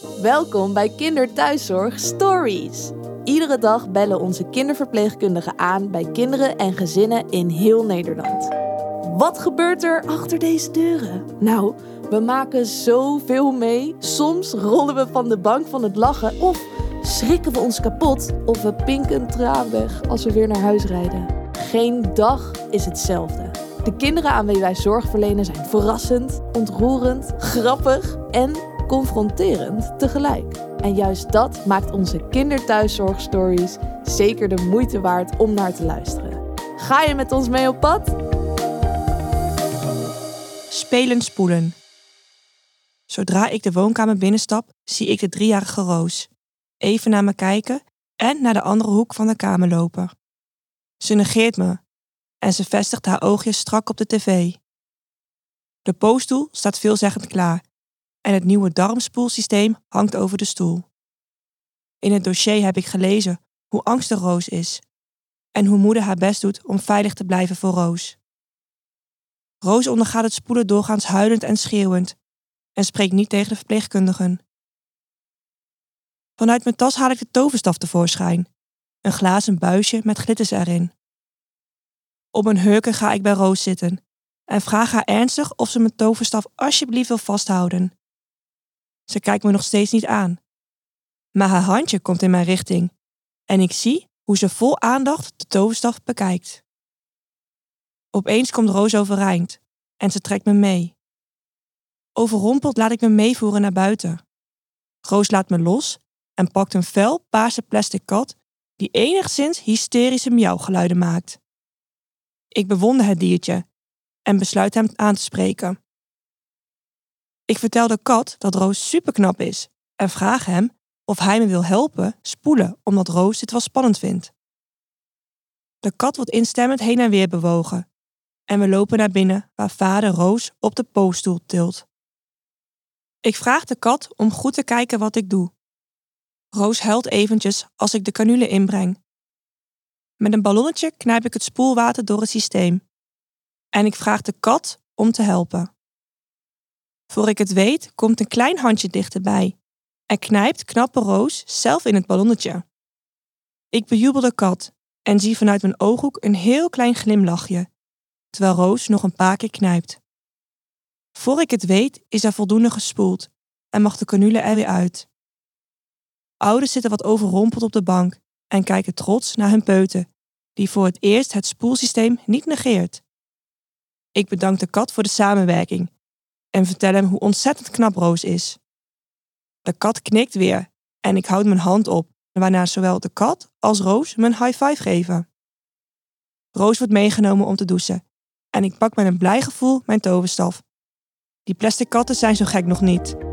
Welkom bij Kinderthuiszorg Stories. Iedere dag bellen onze kinderverpleegkundigen aan bij kinderen en gezinnen in heel Nederland. Wat gebeurt er achter deze deuren? Nou, we maken zoveel mee. Soms rollen we van de bank van het lachen of schrikken we ons kapot of we pinken traan weg als we weer naar huis rijden. Geen dag is hetzelfde. De kinderen aan wie wij zorg verlenen zijn verrassend, ontroerend, grappig en confronterend tegelijk. En juist dat maakt onze kinderthuiszorgstories zeker de moeite waard om naar te luisteren. Ga je met ons mee op pad? Spelen spoelen. Zodra ik de woonkamer binnenstap, zie ik de driejarige Roos. Even naar me kijken en naar de andere hoek van de kamer lopen. Ze negeert me en ze vestigt haar oogjes strak op de tv. De poosstoel staat veelzeggend klaar en het nieuwe darmspoelsysteem hangt over de stoel. In het dossier heb ik gelezen hoe angstig Roos is en hoe moeder haar best doet om veilig te blijven voor Roos. Roos ondergaat het spoelen doorgaans huilend en schreeuwend en spreekt niet tegen de verpleegkundigen. Vanuit mijn tas haal ik de toverstaf tevoorschijn, een glazen buisje met glitters erin. Op een hurken ga ik bij Roos zitten en vraag haar ernstig of ze mijn toverstaf alsjeblieft wil vasthouden. Ze kijkt me nog steeds niet aan. Maar haar handje komt in mijn richting en ik zie hoe ze vol aandacht de toverstaf bekijkt. Opeens komt Roos overeind en ze trekt me mee. Overrompeld laat ik me meevoeren naar buiten. Roos laat me los en pakt een fel paarse plastic kat die enigszins hysterische miauwgeluiden maakt. Ik bewonder het diertje en besluit hem aan te spreken. Ik vertel de kat dat Roos superknap is en vraag hem of hij me wil helpen spoelen omdat Roos dit wel spannend vindt. De kat wordt instemmend heen en weer bewogen en we lopen naar binnen waar vader Roos op de poosstoel tilt. Ik vraag de kat om goed te kijken wat ik doe. Roos huilt eventjes als ik de canule inbreng. Met een ballonnetje knijp ik het spoelwater door het systeem. En ik vraag de kat om te helpen. Voor ik het weet, komt een klein handje dichterbij en knijpt knappe Roos zelf in het ballonnetje. Ik bejubel de kat en zie vanuit mijn ooghoek een heel klein glimlachje, terwijl Roos nog een paar keer knijpt. Voor ik het weet, is er voldoende gespoeld en mag de canule er weer uit. Ouders zitten wat overrompeld op de bank en kijken trots naar hun peuten, die voor het eerst het spoelsysteem niet negeert. Ik bedank de kat voor de samenwerking en vertel hem hoe ontzettend knap Roos is. De kat knikt weer en ik houd mijn hand op, waarna zowel de kat als Roos me een high five geven. Roos wordt meegenomen om te douchen en ik pak met een blij gevoel mijn toverstaf. Die plastic katten zijn zo gek nog niet.